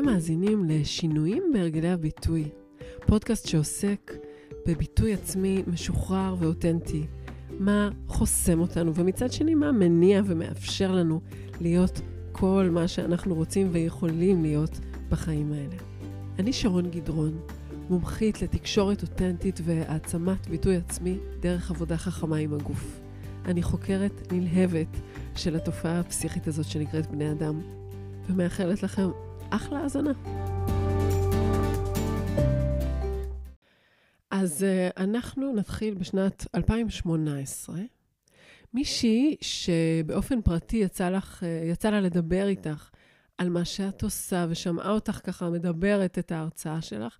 אתם מאזינים לשינויים בהרגלי הביטוי, פודקאסט שעוסק בביטוי עצמי משוחרר ואותנטי, מה חוסם אותנו, ומצד שני, מה מניע ומאפשר לנו להיות כל מה שאנחנו רוצים ויכולים להיות בחיים האלה. אני שרון גדרון, מומחית לתקשורת אותנטית והעצמת ביטוי עצמי דרך עבודה חכמה עם הגוף. אני חוקרת נלהבת של התופעה הפסיכית הזאת שנקראת בני אדם, ומאחלת לכם אחלה האזנה. אז uh, אנחנו נתחיל בשנת 2018. מישהי שבאופן פרטי יצא, לך, uh, יצא לה לדבר איתך על מה שאת עושה, ושמעה אותך ככה מדברת את ההרצאה שלך,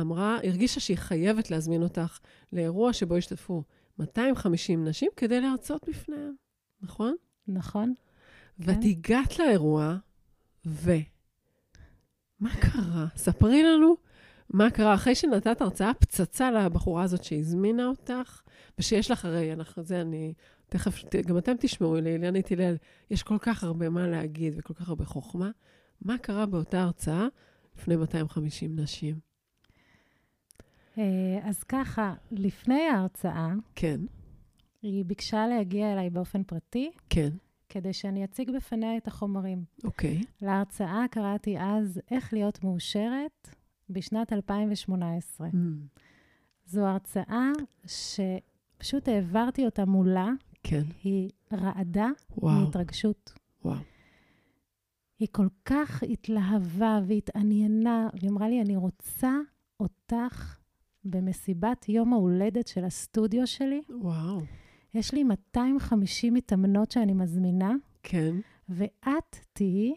אמרה, הרגישה שהיא חייבת להזמין אותך לאירוע שבו ישתתפו 250 נשים כדי להרצות בפניהם, נכון? נכון. ואת כן. הגעת לאירוע, ו... מה קרה? ספרי לנו מה קרה אחרי שנתת הרצאה פצצה לבחורה הזאת שהזמינה אותך, ושיש לך, הרי, אנחנו, זה אני, תכף, גם אתם תשמעו, לאילנית הלל, יש כל כך הרבה מה להגיד וכל כך הרבה חוכמה. מה קרה באותה הרצאה לפני 250 נשים? אה, אז ככה, לפני ההרצאה, כן. היא ביקשה להגיע אליי באופן פרטי. כן. כדי שאני אציג בפניה את החומרים. אוקיי. Okay. להרצאה קראתי אז איך להיות מאושרת בשנת 2018. Mm. זו הרצאה שפשוט העברתי אותה מולה. כן. היא רעדה וואו. מהתרגשות. וואו. היא כל כך התלהבה והתעניינה, והיא אמרה לי, אני רוצה אותך במסיבת יום ההולדת של הסטודיו שלי. וואו. יש לי 250 מתאמנות שאני מזמינה. כן. ואת תהיי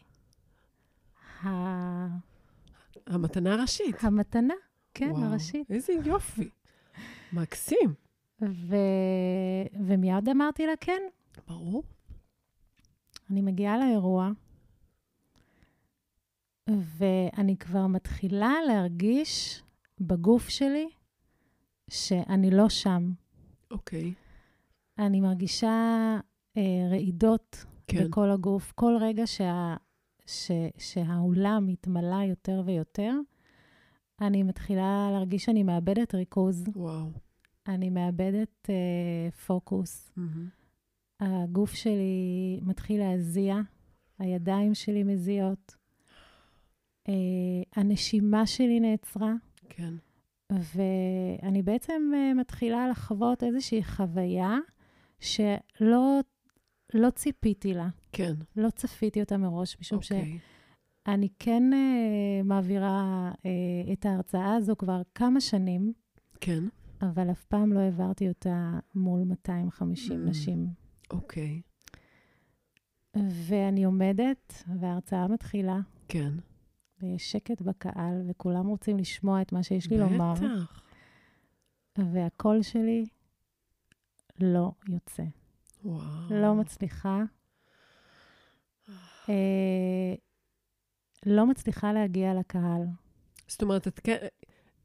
ה... המתנה הראשית. המתנה, כן, וואו, הראשית. איזה יופי. מקסים. ו... ומיד אמרתי לה כן. ברור. אני מגיעה לאירוע, ואני כבר מתחילה להרגיש בגוף שלי שאני לא שם. אוקיי. Okay. אני מרגישה אה, רעידות כן. בכל הגוף. כל רגע שה, ש, שהאולם מתמלא יותר ויותר, אני מתחילה להרגיש שאני מאבדת ריכוז. וואו. אני מאבדת אה, פוקוס. Mm-hmm. הגוף שלי מתחיל להזיע, הידיים שלי מזיעות. אה, הנשימה שלי נעצרה. כן. ואני בעצם אה, מתחילה לחוות איזושהי חוויה שלא לא ציפיתי לה. כן. לא צפיתי אותה מראש, משום okay. אוקיי. שאני כן uh, מעבירה uh, את ההרצאה הזו כבר כמה שנים. כן. אבל אף פעם לא העברתי אותה מול 250 mm. נשים. אוקיי. Okay. ואני עומדת, וההרצאה מתחילה. כן. ויש שקט בקהל, וכולם רוצים לשמוע את מה שיש לי בטח. לומר. בטח. והקול שלי לא יוצא. וואו. לא מצליחה. אה, לא מצליחה להגיע לקהל. זאת אומרת, את כן,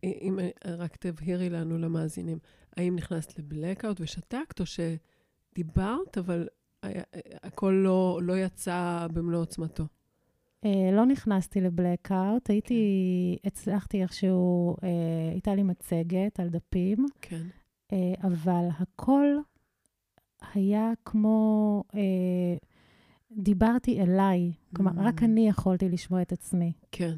אם רק תבהירי לנו, למאזינים, האם נכנסת לבלקאוט ושתקת, או שדיברת, אבל הכל לא, לא יצא במלוא עוצמתו? אה, לא נכנסתי לבלקאוט, הייתי, כן. הצלחתי איכשהו, אה, הייתה לי מצגת על דפים. כן. אה, אבל הכל היה כמו, אה, דיברתי אליי, כלומר, mm-hmm. רק אני יכולתי לשמוע את עצמי. כן.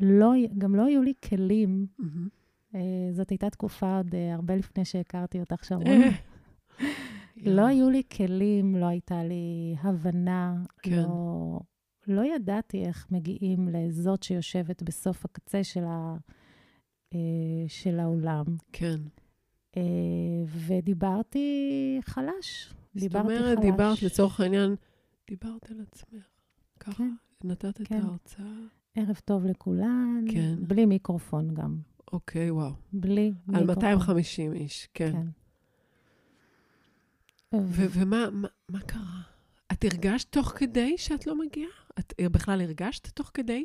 לא, גם לא היו לי כלים. Mm-hmm. אה, זאת הייתה תקופה עוד הרבה לפני שהכרתי אותך, שרון. לא היו לי כלים, לא הייתה לי הבנה, כן. לא, לא ידעתי איך מגיעים לזאת שיושבת בסוף הקצה של, ה, של האולם. כן. אה, ודיברתי חלש. זאת אומרת, דיברת לצורך העניין, דיברת על עצמך. ככה, כן, נתת כן. את ההרצאה. ערב טוב לכולן. כן. בלי מיקרופון גם. אוקיי, וואו. בלי מיקרופון. על 250 איש, כן. כן. ומה מה, מה קרה? את הרגשת תוך כדי שאת לא מגיעה? את בכלל הרגשת תוך כדי?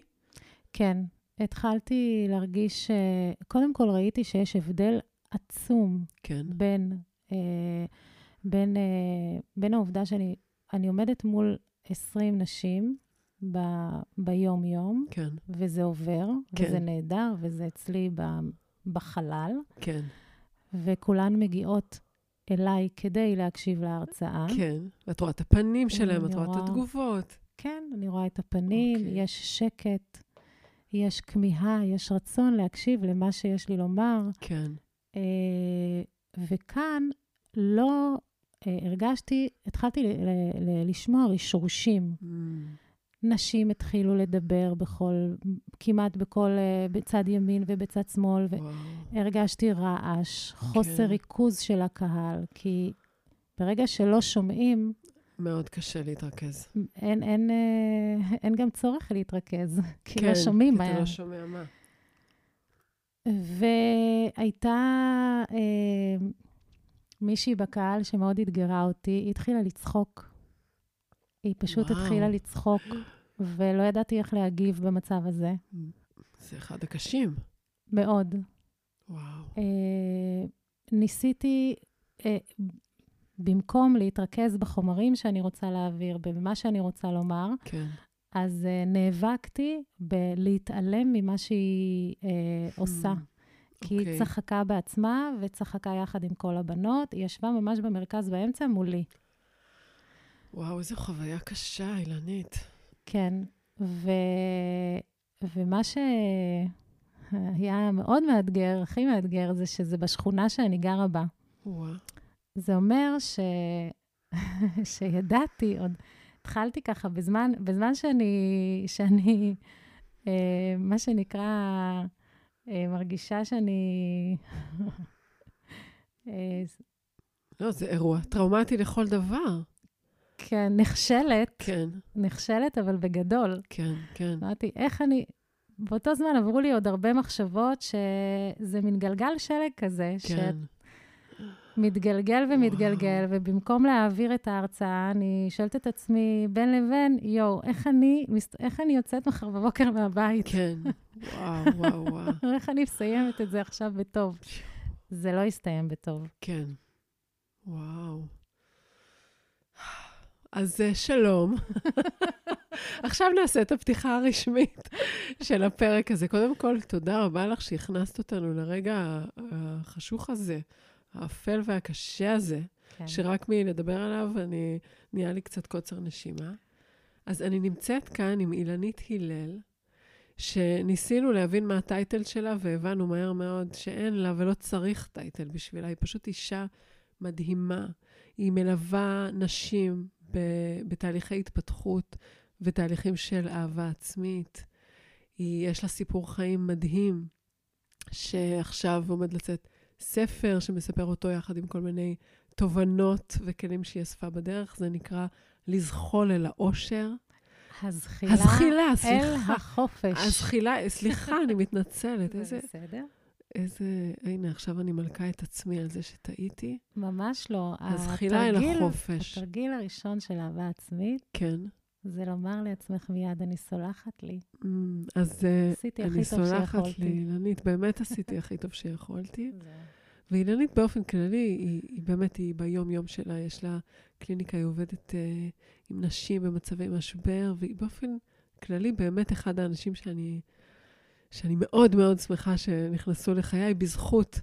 כן. התחלתי להרגיש, קודם כל ראיתי שיש הבדל עצום כן. בין, אה, בין, אה, בין העובדה שאני אני עומדת מול 20 נשים ב- ביום-יום, כן, וזה עובר, כן. וזה נהדר, וזה אצלי ב- בחלל, כן, וכולן מגיעות אליי כדי להקשיב להרצאה. כן. ואת רואה את הפנים שלהם, את רואה את. התגובות. כן, אני רואה את הפנים, אוקיי. יש שקט, יש כמיהה, יש רצון להקשיב למה שיש לי לומר. כן, וכאן לא אה, הרגשתי, התחלתי לשמוע רשרושים. Mm, נשים התחילו לדבר בכל, כמעט בכל, אה, בצד ימין ובצד שמאל. והרגשתי רעש, חוסר כן. ריכוז של הקהל, כי ברגע שלא שומעים, מאוד קשה להתרכז. אין, אין, אה, אין גם צורך להתרכז, כי לא כן, שומעים כי מה... אתה לא שומע מה. והייתה אה, מישהי בקהל שמאוד אתגרה אותי, היא התחילה לצחוק. היא פשוט וואו. התחילה לצחוק, ולא ידעתי איך להגיב במצב הזה. זה אחד הקשים. מאוד. וואו. אה, ניסיתי, אה, במקום להתרכז בחומרים שאני רוצה להעביר, במה שאני רוצה לומר, כן. אז אה, נאבקתי בלהתעלם ממה שהיא אה, עושה. כי אוקיי. היא צחקה בעצמה וצחקה יחד עם כל הבנות. היא ישבה ממש במרכז באמצע מולי. וואו, איזו חוויה קשה, אילנית. כן, ו... ומה שהיה מאוד מאתגר, הכי מאתגר, זה שזה בשכונה שאני גרה בה. וואו. זה אומר ש... שידעתי, עוד התחלתי ככה, בזמן, בזמן שאני, שאני אה, מה שנקרא, אה, מרגישה שאני... אה, לא, זה אירוע טראומטי לכל דבר. כן, נכשלת, כן, נכשלת, אבל בגדול. כן, כן. אמרתי, איך אני... באותו זמן עברו לי עוד הרבה מחשבות שזה מין גלגל שלג כזה, כן. שמתגלגל ומתגלגל. ובמקום להעביר את ההרצאה, אני שואלת את עצמי בין לבין, יואו, איך אני, איך אני יוצאת מחר בבוקר מהבית? כן. וואו, וואו, וואו. איך אני מסיימת את זה עכשיו בטוב? זה לא יסתיים בטוב. כן. וואו. אז אה, שלום. עכשיו נעשה את הפתיחה הרשמית של הפרק הזה. קודם כל, תודה רבה לך שהכנסת אותנו לרגע החשוך הזה, האפל והקשה הזה, כן. שרק מלדבר עליו אני, נהיה לי קצת קוצר נשימה. אז אני נמצאת כאן עם אילנית הלל, שניסינו להבין מה הטייטל שלה, והבנו מהר מאוד שאין לה ולא צריך טייטל בשבילה. היא פשוט אישה מדהימה. היא מלווה נשים ב- בתהליכי התפתחות ותהליכים של אהבה עצמית. היא, יש לה סיפור חיים מדהים, שעכשיו עומד לצאת ספר שמספר אותו יחד עם כל מיני תובנות וכלים שהיא אספה בדרך. זה נקרא לזחול אל האושר. הזחילה הזחילה, אל סליחה. החופש. הזחילה, סליחה, אני מתנצלת. זה איזה, בסדר? איזה, הנה, עכשיו אני מלכה את עצמי על זה שטעיתי. ממש לא. הזחילה אל החופש. התרגיל הראשון של אהבה עצמית, כן. זה לומר לעצמך מיד, אני סולחת לי. Mm, אז אה, אני סולחת. לי, אילנית, באמת עשיתי הכי טוב שיכולתי. ואילנית באופן כללי, היא, היא באמת, היא ביום-יום שלה, יש לה קליניקה, היא עובדת אה, עם נשים במצבי משבר, והיא באופן כללי באמת אחד האנשים שאני, שאני מאוד מאוד שמחה שנכנסו לחיי בזכות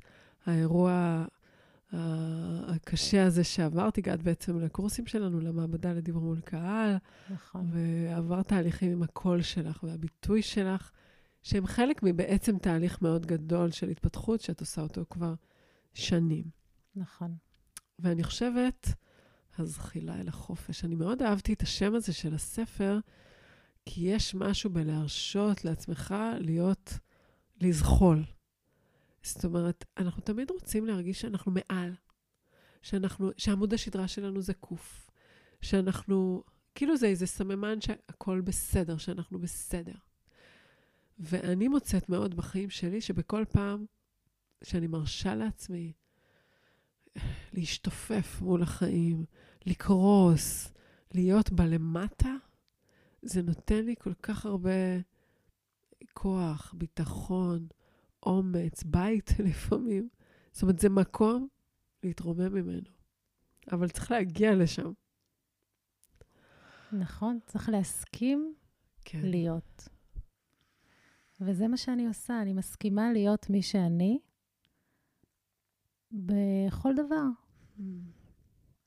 האירוע הקשה הזה שעברת. הגעת בעצם לקורסים שלנו, למעבדה לדיבור מול קהל, נכון. ועברת תהליכים עם הקול שלך והביטוי שלך, שהם חלק מבעצם תהליך מאוד גדול של התפתחות, שאת עושה אותו כבר שנים. נכון. ואני חושבת, הזחילה אל החופש. אני מאוד אהבתי את השם הזה של הספר, כי יש משהו בלהרשות לעצמך להיות, לזחול. זאת אומרת, אנחנו תמיד רוצים להרגיש שאנחנו מעל, שאנחנו, שעמוד השדרה שלנו זקוף, שאנחנו, כאילו זה איזה סממן שהכל בסדר, שאנחנו בסדר. ואני מוצאת מאוד בחיים שלי שבכל פעם שאני מרשה לעצמי להשתופף מול החיים, לקרוס, להיות בלמטה, זה נותן לי כל כך הרבה כוח, ביטחון, אומץ, בית לפעמים. זאת אומרת, זה מקום להתרומם ממנו. אבל צריך להגיע לשם. נכון, צריך להסכים כן. להיות. וזה מה שאני עושה, אני מסכימה להיות מי שאני בכל דבר. Mm.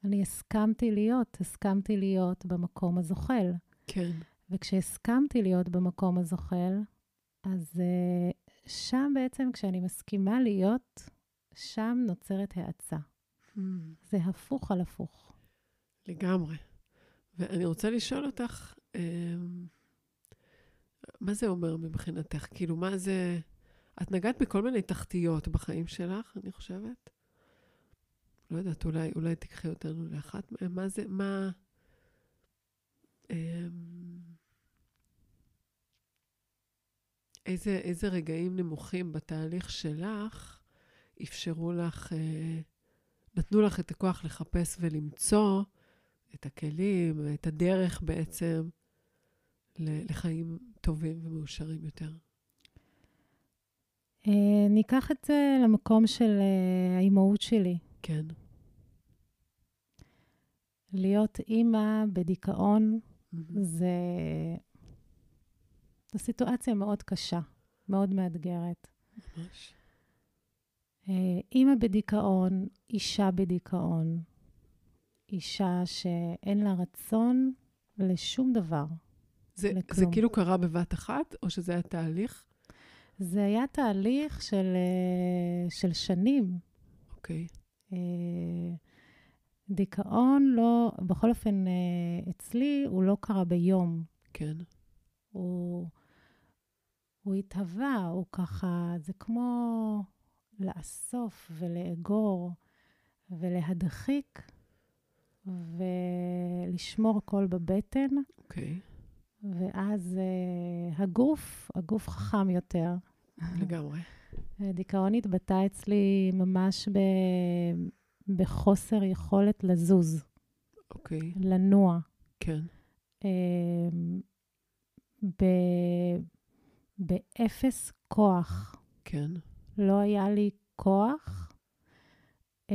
אני הסכמתי להיות, הסכמתי להיות במקום הזוחל. כן. וכשהסכמתי להיות במקום הזוחל, אז uh, שם בעצם, כשאני מסכימה להיות, שם נוצרת האצה. Mm. זה הפוך על הפוך. לגמרי. ואני רוצה לשאול אותך, אמ, מה זה אומר מבחינתך? כאילו, מה זה... את נגעת בכל מיני תחתיות בחיים שלך, אני חושבת. לא יודעת, אולי, אולי תיקחי אותנו לאחת מהן. מה זה, מה... אמ, איזה, איזה רגעים נמוכים בתהליך שלך אפשרו לך, אה, נתנו לך את הכוח לחפש ולמצוא את הכלים, את הדרך בעצם לחיים טובים ומאושרים יותר? אה, ניקח את זה למקום של אה, האימהות שלי. כן. להיות אימא בדיכאון mm-hmm. זה... זו סיטואציה מאוד קשה, מאוד מאתגרת. ממש. אה, אימא בדיכאון, אישה בדיכאון, אישה שאין לה רצון לשום דבר. זה, זה כאילו קרה בבת אחת, או שזה היה תהליך? זה היה תהליך של, אה, של שנים. אוקיי. Okay. דיכאון לא, בכל אופן, אה, אצלי הוא לא קרה ביום. כן. הוא, הוא התהווה, הוא ככה, זה כמו לאסוף ולאגור ולהדחיק ולשמור הכל בבטן. אוקיי. Okay. ואז uh, הגוף, הגוף חכם יותר. לגמרי. דיכאון התבטא אצלי ממש ב... בחוסר יכולת לזוז. אוקיי. Okay. לנוע. כן. Uh, ב... באפס כוח. כן. לא היה לי כוח uh,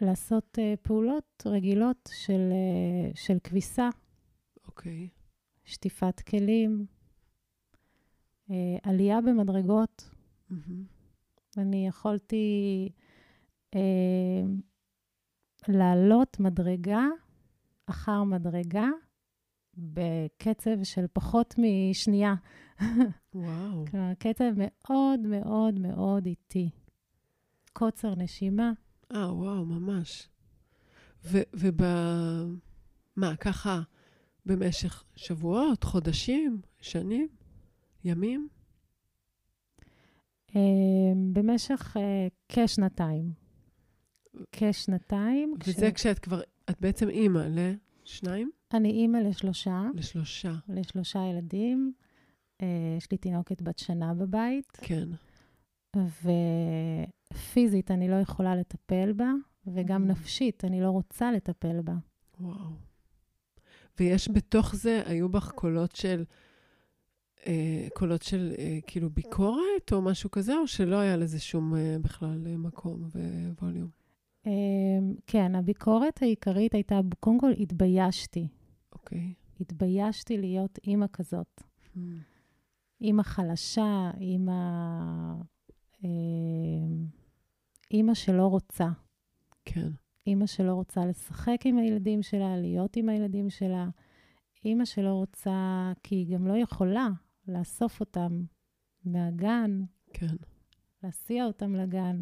לעשות uh, פעולות רגילות של, uh, של כביסה. אוקיי. שטיפת כלים, uh, עלייה במדרגות. Mm-hmm. אני יכולתי uh, לעלות מדרגה אחר מדרגה בקצב של פחות משנייה. וואו. כלומר, קצב מאוד מאוד מאוד איטי. קוצר נשימה. אה, וואו, ממש. וב... מה, ככה במשך שבועות, חודשים, שנים, ימים? Uh, במשך uh, כשנתיים. כשנתיים. וזה כש... כשאת כבר, את בעצם אימא לשניים? אני אימא לשלושה. לשלושה. לשלושה ילדים. Uh, יש לי תינוקת בת שנה בבית. כן. ופיזית אני לא יכולה לטפל בה, וגם mm. נפשית אני לא רוצה לטפל בה. וואו. ויש בתוך זה, היו בך קולות של, אה, קולות של אה, כאילו ביקורת או משהו כזה, או שלא היה לזה שום אה, בכלל אה, מקום וווליום? אה, כן, הביקורת העיקרית הייתה, קודם כל התביישתי. אוקיי. התביישתי להיות אימא כזאת. Mm. אימא חלשה, אימא... אימא שלא רוצה. כן. אימא שלא רוצה לשחק עם הילדים שלה, להיות עם הילדים שלה. אימא שלא רוצה, כי היא גם לא יכולה לאסוף אותם מהגן. כן. להסיע אותם לגן.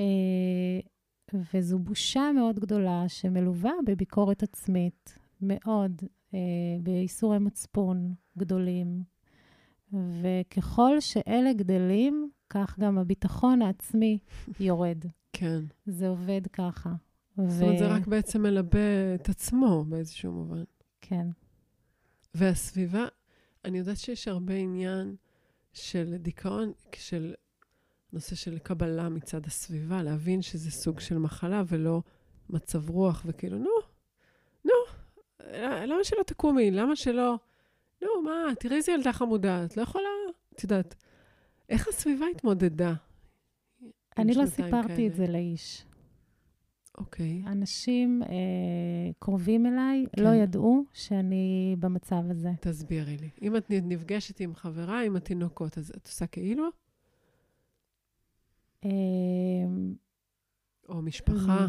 אה, וזו בושה מאוד גדולה שמלווה בביקורת עצמית, מאוד, אה, בייסורי מצפון גדולים. וככל שאלה גדלים, כך גם הביטחון העצמי יורד. כן. זה עובד ככה. זאת אומרת, זה רק בעצם מלבה את עצמו באיזשהו מובן. כן. והסביבה, אני יודעת שיש הרבה עניין של דיכאון, של נושא של קבלה מצד הסביבה, להבין שזה סוג של מחלה ולא מצב רוח, וכאילו, נו, נו, למה שלא תקומי? למה שלא... נו, מה, תראי איזה ילדה חמודה, את לא יכולה, את יודעת. איך הסביבה התמודדה אני לא סיפרתי כאלה. את זה לאיש. אוקיי. אנשים אה, קרובים אליי כן. לא ידעו שאני במצב הזה. תסבירי לי. אם את נפגשת עם חברה עם התינוקות, אז את עושה כאילו? אה, או משפחה?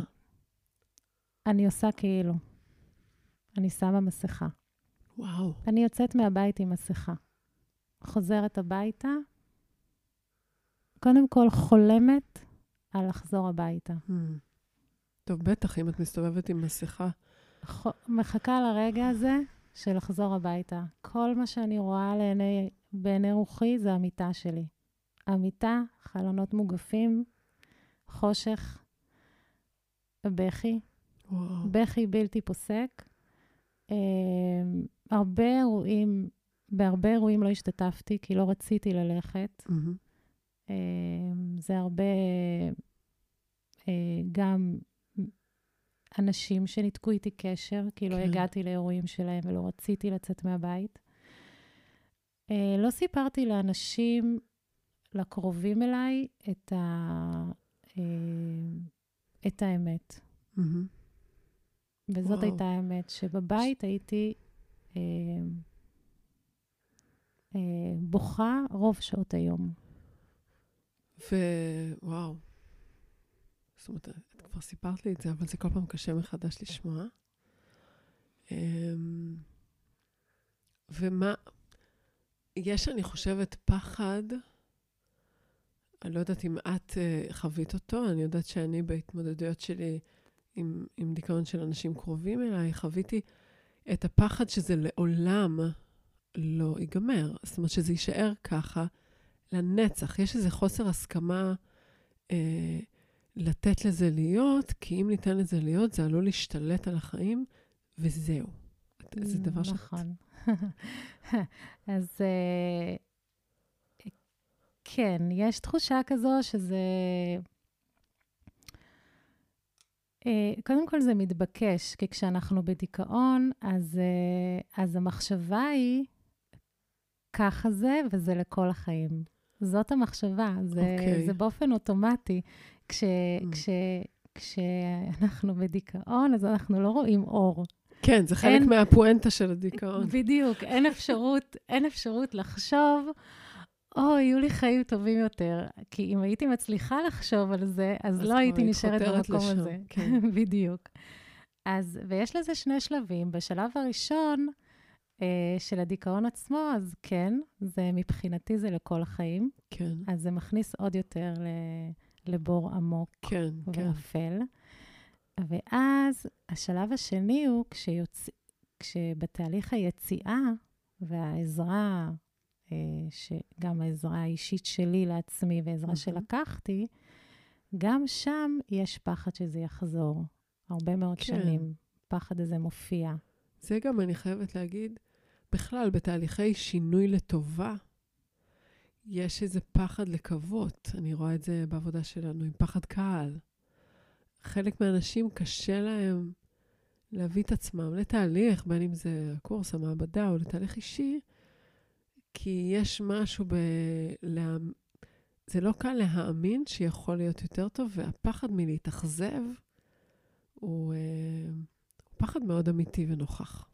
אני עושה כאילו. אני שמה מסכה. וואו. אני יוצאת מהבית עם מסכה. חוזרת הביתה, קודם כל חולמת על לחזור הביתה. Hmm. טוב, בטח, אם את מסתובבת עם מסכה. ח... מחכה לרגע הזה של לחזור הביתה. כל מה שאני רואה לעיני, בעיני רוחי זה המיטה שלי. המיטה, חלונות מוגפים, חושך, בכי, וואו. בכי בלתי פוסק. הרבה אירועים, בהרבה אירועים לא השתתפתי, כי לא רציתי ללכת. אה, זה הרבה אה, גם אנשים שניתקו איתי קשר, כי לא כן. הגעתי לאירועים שלהם ולא רציתי לצאת מהבית. אה, לא סיפרתי לאנשים, לקרובים אליי, את, ה, אה, את האמת. מהמם. וזאת וואו. הייתה האמת, שבבית הייתי אה, אה, בוכה רוב שעות היום. ווואו. זאת אומרת, את כבר סיפרת לי את זה, אבל זה כל פעם קשה מחדש לשמוע. אמ, ומה, יש, אני חושבת, פחד, אני לא יודעת אם את uh, חווית אותו, אני יודעת שאני בהתמודדויות שלי עם, עם דיכאון של אנשים קרובים אליי, חוויתי את הפחד שזה לעולם לא ייגמר. זאת אומרת, שזה יישאר ככה לנצח. יש איזה חוסר הסכמה אה, לתת לזה להיות, כי אם ניתן לזה להיות, זה עלול להשתלט על החיים, וזהו. זה דבר שאת... נכון. אז אה, כן, יש תחושה כזו שזה... אה, קודם כל זה מתבקש, כי כשאנחנו בדיכאון, אז, אה, אז המחשבה היא, ככה זה, וזה לכל החיים. זאת המחשבה, זה, אוקיי. זה באופן אוטומטי. כש, Mm. כש, כשאנחנו בדיכאון, אז אנחנו לא רואים אור. כן, זה חלק אין- מהפואנטה של הדיכאון. בדיוק, אין אפשרות, אין אפשרות לחשוב, או, יהיו לי חיים טובים יותר. כי אם הייתי מצליחה לחשוב על זה, אז, אז לא הייתי היית נשארת במקום לשם, הזה. כן. בדיוק. אז, ויש לזה שני שלבים. בשלב הראשון אה, של הדיכאון עצמו, אז כן, זה מבחינתי זה לכל החיים. כן, אז זה מכניס עוד יותר ל- לבור עמוק כן, כן. ואפל. ואז השלב השני הוא כשיוצא, כשבתהליך היציאה והעזרה, שגם העזרה האישית שלי לעצמי ועזרה מהמם. שלקחתי, גם שם יש פחד שזה יחזור. הרבה מאוד כן. שנים פחד הזה מופיע. זה גם, אני חייבת להגיד, בכלל, בתהליכי שינוי לטובה, יש איזה פחד לקוות. אני רואה את זה בעבודה שלנו, עם פחד קהל. חלק מהאנשים קשה להם להביא את עצמם לתהליך, בין אם זה הקורס, המעבדה או לתהליך אישי, כי יש משהו ב... לה... זה לא קל להאמין שיכול להיות יותר טוב, והפחד מלהתאכזב הוא, אה, הוא פחד מאוד אמיתי ונוכח.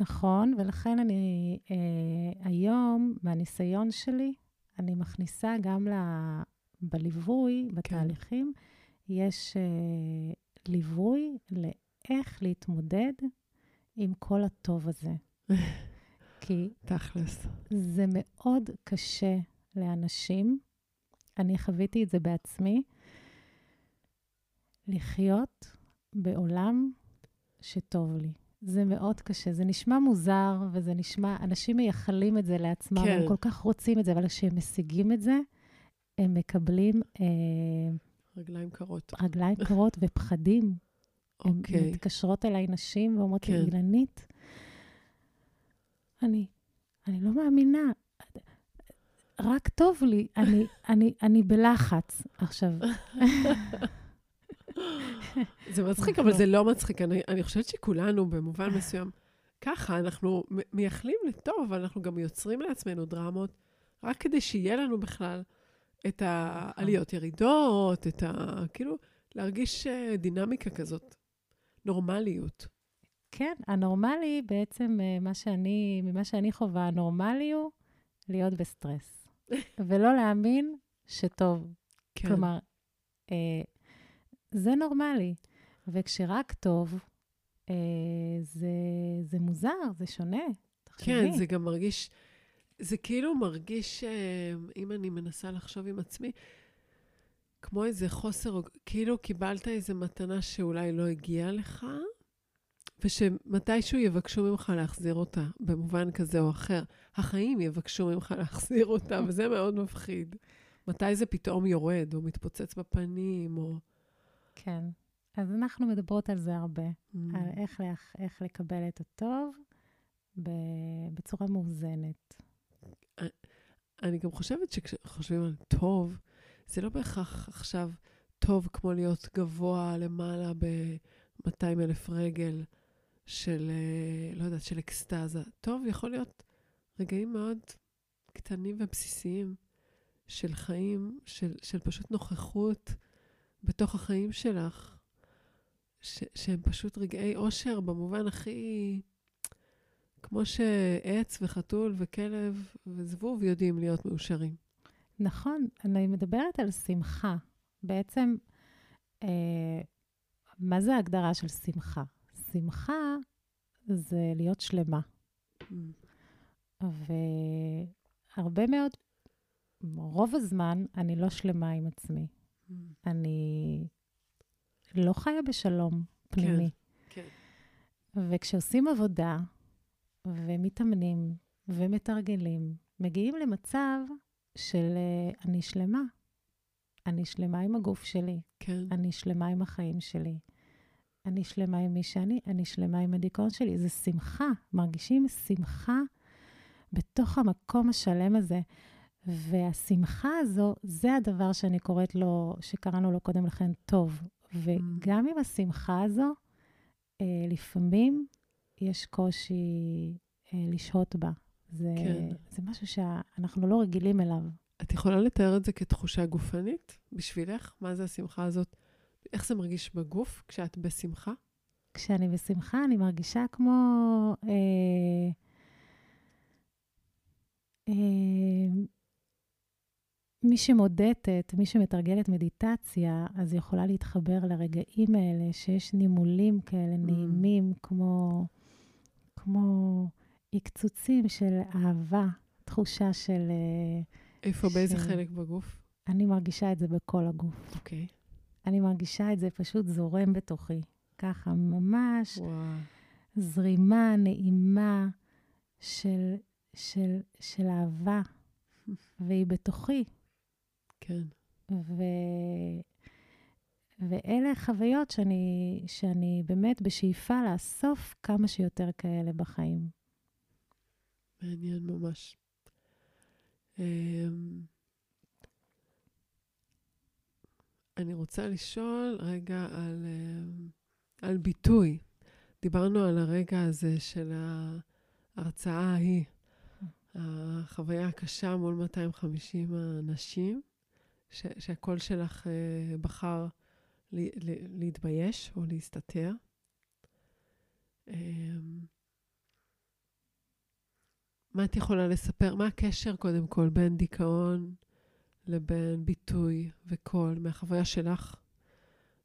נכון, ולכן אני אה, היום, מהניסיון שלי, אני מכניסה גם ל... בליווי, בתהליכים, יש אה, ליווי לאיך להתמודד עם כל הטוב הזה. כי תכלס. זה מאוד קשה לאנשים, אני חוויתי את זה בעצמי, לחיות בעולם שטוב לי. זה מאוד קשה. זה נשמע מוזר, וזה נשמע, אנשים מייחלים את זה לעצמם, כן. הם כל כך רוצים את זה, אבל כשהם משיגים את זה, הם מקבלים אה, רגליים קרות. רגליים קרות ופחדים. אוקיי. מתקשרות אליי נשים ואומרות לי, כן. אילנית, אני, אני לא מאמינה, רק טוב לי, אני, אני, אני בלחץ. עכשיו, זה מצחיק, אבל זה לא מצחיק. אני, אני חושבת שכולנו, במובן מסוים, ככה, אנחנו מייחלים לטוב, אבל אנחנו גם יוצרים לעצמנו דרמות, רק כדי שיהיה לנו בכלל את העליות ירידות, את ה... כאילו, להרגיש אה, דינמיקה כזאת, נורמליות. כן, הנורמלי בעצם, אה, מה שאני, ממה שאני חווה, הנורמלי הוא להיות בסטרס. ולא להאמין שטוב. כן. כלומר, אה, זה נורמלי. וכשרק טוב, אה, זה, זה מוזר, זה שונה. תחשבי. כן, זה גם מרגיש, זה כאילו מרגיש, אה, אם אני מנסה לחשוב עם עצמי, כמו איזה חוסר, כאילו קיבלת איזו מתנה שאולי לא הגיעה לך, ושמתישהו יבקשו ממך להחזיר אותה, במובן כזה או אחר. החיים יבקשו ממך להחזיר אותה, וזה מאוד מפחיד. מתי זה פתאום יורד, או מתפוצץ בפנים, או... כן. אז אנחנו מדברות על זה הרבה, Mm. על איך, איך, איך לקבל את הטוב בצורה מאוזנת. אני גם חושבת שכשחושבים על טוב, זה לא בהכרח עכשיו טוב כמו להיות גבוה למעלה ב-200 אלף רגל של, אה, לא יודעת, של אקסטזה. טוב יכול להיות רגעים מאוד קטנים ובסיסיים של חיים, של, של פשוט נוכחות בתוך החיים שלך, ש, שהם פשוט רגעי אושר במובן הכי... כמו שעץ וחתול וכלב וזבוב יודעים להיות מאושרים. נכון, אני מדברת על שמחה. בעצם, אה, מה זה ההגדרה של שמחה? שמחה זה להיות שלמה. והרבה מאוד, רוב הזמן, אני לא שלמה עם עצמי. אני לא חיה בשלום פנימי. כן. וכשעושים עבודה, ומתאמנים, ומתרגלים, מגיעים למצב של אה, אני שלמה. אני שלמה עם הגוף שלי, כן. אני שלמה עם החיים שלי, אני שלמה עם מי שאני, אני שלמה עם הדיכאון שלי. זה שמחה, מרגישים שמחה בתוך המקום השלם הזה. והשמחה הזו, זה הדבר שאני קוראת לו, שקראנו לו קודם לכן טוב. וגם עם השמחה הזו, אה, לפעמים יש קושי אה, לשהות בה. זה, כן. זה משהו שאנחנו לא רגילים אליו. את יכולה לתאר את זה כתחושה גופנית בשבילך? מה זה השמחה הזאת? איך זה מרגיש בגוף כשאת בשמחה? כשאני בשמחה, אני מרגישה כמו... אה, אה, מי שמודדת, מי שמתרגלת מדיטציה, אז יכולה להתחבר לרגעים האלה, שיש נימולים כאלה נעימים, כמו, כמו עקצוצים של אהבה, תחושה של... אה, איפה, באיזה ש- חלק בגוף? אני מרגישה את זה בכל הגוף. אוקיי. אני מרגישה את זה פשוט זורם בתוכי. ככה, ממש וואו. זרימה נעימה של, של, של אהבה, והיא בתוכי. כן. ו... ואלה חוויות שאני, שאני באמת בשאיפה לאסוף כמה שיותר כאלה בחיים. מעניין ממש. אמ, אני רוצה לשאול רגע על, אמ, על ביטוי. דיברנו על הרגע הזה של ההרצאה ההיא, החוויה הקשה מול 250 אנשים, ש, שהקול שלך אה, בחר להתבייש או להסתתר. אמ, מה את יכולה לספר? מה הקשר, קודם כל, בין דיכאון לבין ביטוי וקול מהחוויה שלך?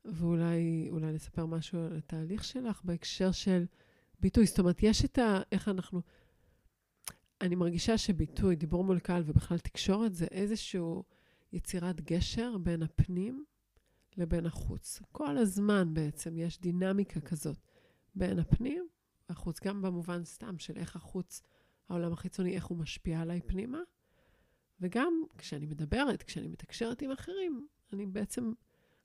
ואולי אולי לספר משהו על התהליך שלך בהקשר של ביטוי. זאת אומרת, יש את ה... איך אנחנו... אני מרגישה שביטוי, דיבור מול קהל ובכלל תקשורת, זה איזשהו יצירת גשר בין הפנים לבין החוץ. כל הזמן בעצם יש דינמיקה כזאת בין הפנים והחוץ, גם במובן סתם של איך החוץ, העולם החיצוני, איך הוא משפיע עליי פנימה, וגם כשאני מדברת, כשאני מתקשרת עם אחרים, אני בעצם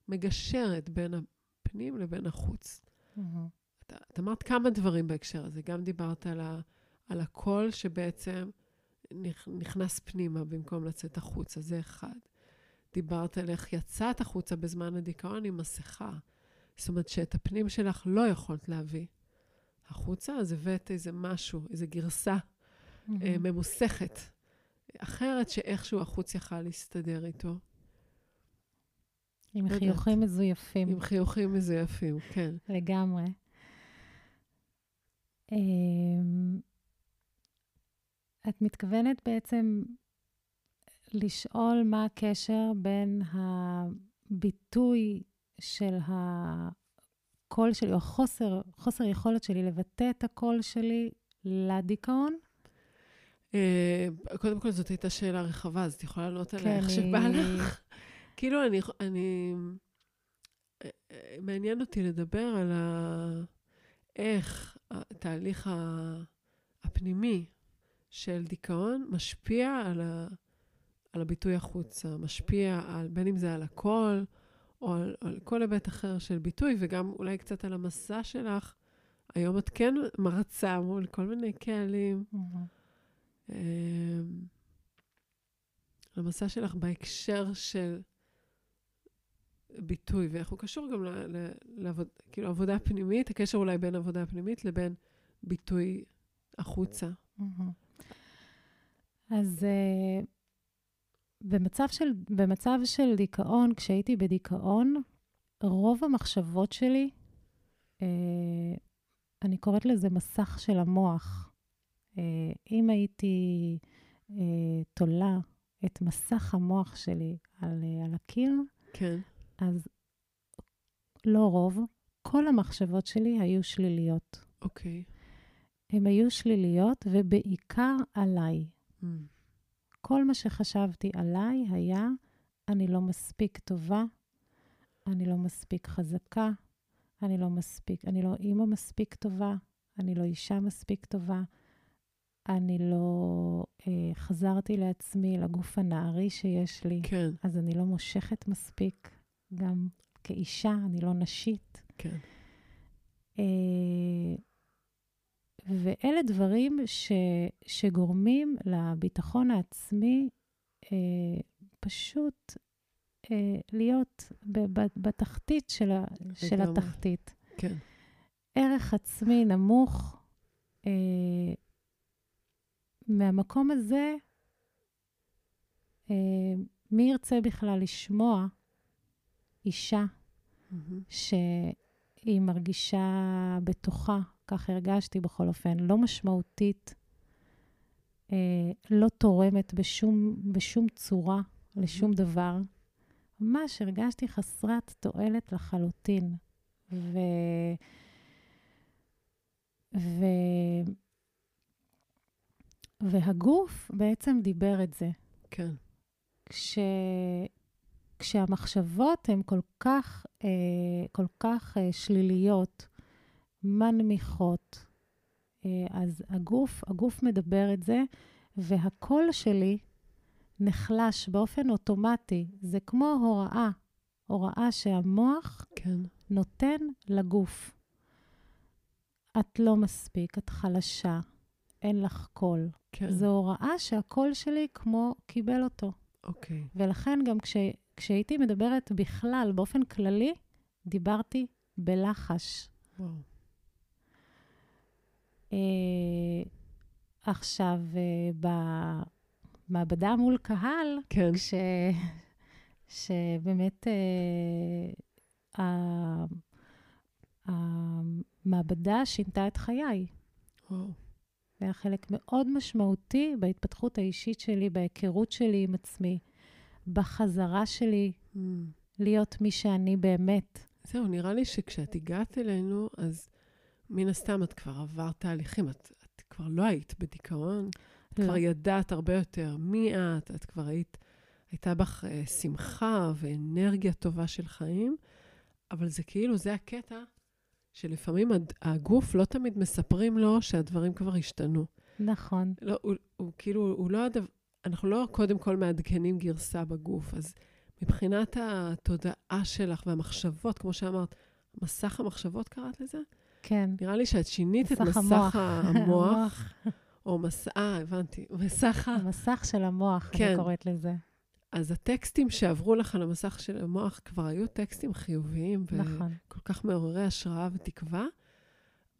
מגשרת בין הפנים לבין החוץ. את, את אמרת כמה דברים בהקשר הזה. גם דיברת על, ה, על הקול שבעצם נכ, נכנס פנימה במקום לצאת החוצה, זה אחד. דיברת על איך יצאת החוצה בזמן הדיכאון עם מסכה. זאת אומרת שאת הפנים שלך לא יכולת להביא החוצה, אז הבאת איזה משהו, איזה גרסה אה, ממוסכת, אחרת שאיכשהו החוץ יכל להסתדר איתו. עם חיוכים. מזויפים. עם חיוכים מזויפים, כן. לגמרי. אמ, את מתכוונת בעצם לשאול מה הקשר בין הביטוי של הקול שלי, או החוסר, חוסר יכולת שלי לבטא את הקול שלי לדיכאון? אה, קודם כל, זאת הייתה שאלה רחבה, אז את יכולה לענות עליה כן, איך שבא לך. כאילו, אני, אני... אה, אה, מעניין אותי לדבר על ה... איך התהליך הפנימי של דיכאון משפיע על, ה... על הביטוי החוצה, משפיע על, בין אם זה על הקול, או על, על כל היבט אחר של ביטוי, וגם אולי קצת על המסע שלך. היום את כן מרצה מול כל מיני קהלים. אמ, המסע שלך בהקשר של ביטוי, ואיך הוא קשור גם ל- ל- לעבוד, כאילו, עבודה פנימית, הקשר אולי בין עבודה פנימית לבין ביטוי החוצה. אז uh, במצב, של, במצב של דיכאון, כשהייתי בדיכאון, רוב המחשבות שלי, uh, אני קוראת לזה מסך של המוח. Uh, אם הייתי uh, תולה את מסך המוח שלי על, uh, על הקיר, כן. אז לא רוב, כל המחשבות שלי היו שליליות. אוקיי. הן היו שליליות, ובעיקר עליי. Mm. כל מה שחשבתי עליי היה, אני לא מספיק טובה, אני לא מספיק חזקה, אני לא מספיק, אני לא אימא מספיק טובה, אני לא אישה מספיק טובה, אני לא אה, חזרתי לעצמי, לגוף הנערי שיש לי, כן, אז אני לא מושכת מספיק, גם כאישה, אני לא נשית. כן. אה, ואלה דברים ש, שגורמים לביטחון העצמי אה, פשוט אה, להיות ב, ב, בתחתית של, ה, של. התחתית. כן. ערך עצמי נמוך. אה, מהמקום הזה, אה, מי ירצה בכלל לשמוע אישה מהמם. שהיא מרגישה בתוכה, כך הרגשתי בכל אופן, לא משמעותית, אה, לא תורמת בשום, בשום צורה לשום דבר. ממש הרגשתי חסרת תועלת לחלוטין. ו... ו... והגוף בעצם דיבר את זה. כן. כש... כשהמחשבות הן כל כך, אה, כל כך אה, שליליות, מנמיכות, אה, אז הגוף, הגוף מדבר את זה, והקול שלי נחלש באופן אוטומטי. זה כמו הוראה, הוראה שהמוח כן. נותן לגוף. את לא מספיק, את חלשה, אין לך קול. כן. זו הוראה שהקול שלי כמו קיבל אותו. אוקיי. ולכן גם כש, כשהייתי מדברת בכלל, באופן כללי, דיברתי בלחש. וואו. אה, עכשיו, אה, במעבדה מול קהל, כן. כש, שבאמת אה, המעבדה שינתה את חיי. וואו. היה חלק מאוד משמעותי בהתפתחות האישית שלי, בהיכרות שלי עם עצמי, בחזרה שלי Mm. להיות מי שאני באמת. זהו, נראה לי שכשאת הגעת אלינו, אז מן הסתם את כבר עברת תהליכים. את, את כבר לא היית בדיכאון, את לא. כבר ידעת הרבה יותר מי את, את כבר היית, הייתה בך אה, שמחה ואנרגיה טובה של חיים, אבל זה כאילו, זה הקטע שלפעמים הגוף לא תמיד מספרים לו שהדברים כבר השתנו. נכון. לא, הוא, הוא כאילו, הוא לא הדבר, אנחנו לא קודם כל מעדכנים גרסה בגוף, אז מבחינת התודעה שלך והמחשבות, כמו שאמרת, מסך המחשבות קראת לזה? כן. נראה לי שאת שינית את מסך המוח. המוח, או מסך, אה, הבנתי, מסך ה... המסך של המוח, כן. אני קוראת לזה. אז הטקסטים שעברו לך על המסך של המוח כבר היו טקסטים חיוביים נכון. וכל כך מעוררי השראה ותקווה,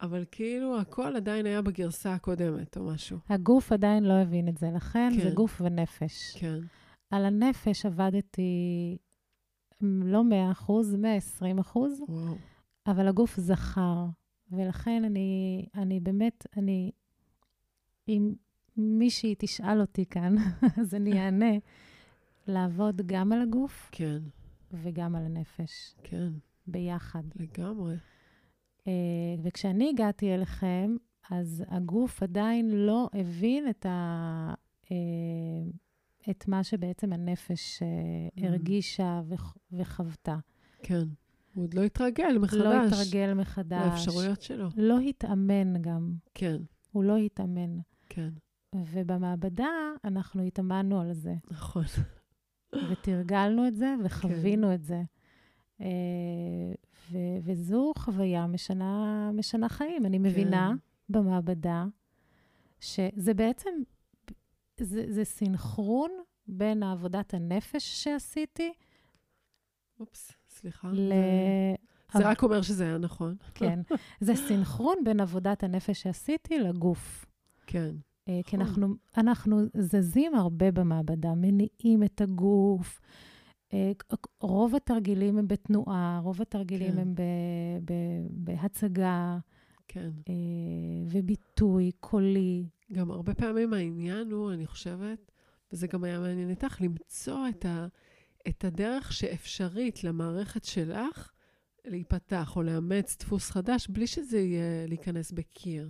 אבל כאילו הכל עדיין היה בגרסה הקודמת או משהו. הגוף עדיין לא הבין את זה, לכן זה כן. גוף ונפש. כן, על הנפש עבדתי לא 100 אחוז, 120 אחוז, וואו. אבל הגוף זכר. ולכן אני, אני באמת, אני, אם מישהי תשאל אותי כאן, אז אני אענה, לעבוד גם על הגוף כן, וגם על הנפש, כן, ביחד. לגמרי. אה, וכשאני הגעתי אליכם, אז הגוף עדיין לא הבין את, ה, אה, את מה שבעצם הנפש Mm. הרגישה וח- וחוותה. כן. הוא עוד לא התרגל מחדש. לא התרגל מחדש. לאפשרויות שלו. לא התאמן גם. כן, הוא לא התאמן. כן, ובמעבדה אנחנו התאמנו על זה, נכון. ותרגלנו את זה, וחווינו כן. את זה. אה, ו- וזו חוויה משנה, משנה חיים. אני מבינה במעבדה שזה בעצם, זה, זה סינכרון בין עבודת הנפש שעשיתי אופס, סליחה. ל... זה- זה רק אומר שזה היה נכון. כן. זה סינכרון בין עבודת הנפש שעשיתי לגוף. כן, כי נכון. אנחנו, אנחנו זזים הרבה במעבדה, מניעים את הגוף. אה, רוב התרגילים הם בתנועה, רוב התרגילים כן. הם ב, ב, בהצגה כן. אה, וביטוי קולי. גם הרבה פעמים העניין הוא, אני חושבת, וזה גם היה מעניין איתך, למצוא את, ה, את הדרך שאפשרית למערכת שלך להיפתח או לאמץ דפוס חדש, בלי שזה יהיה להיכנס בקיר.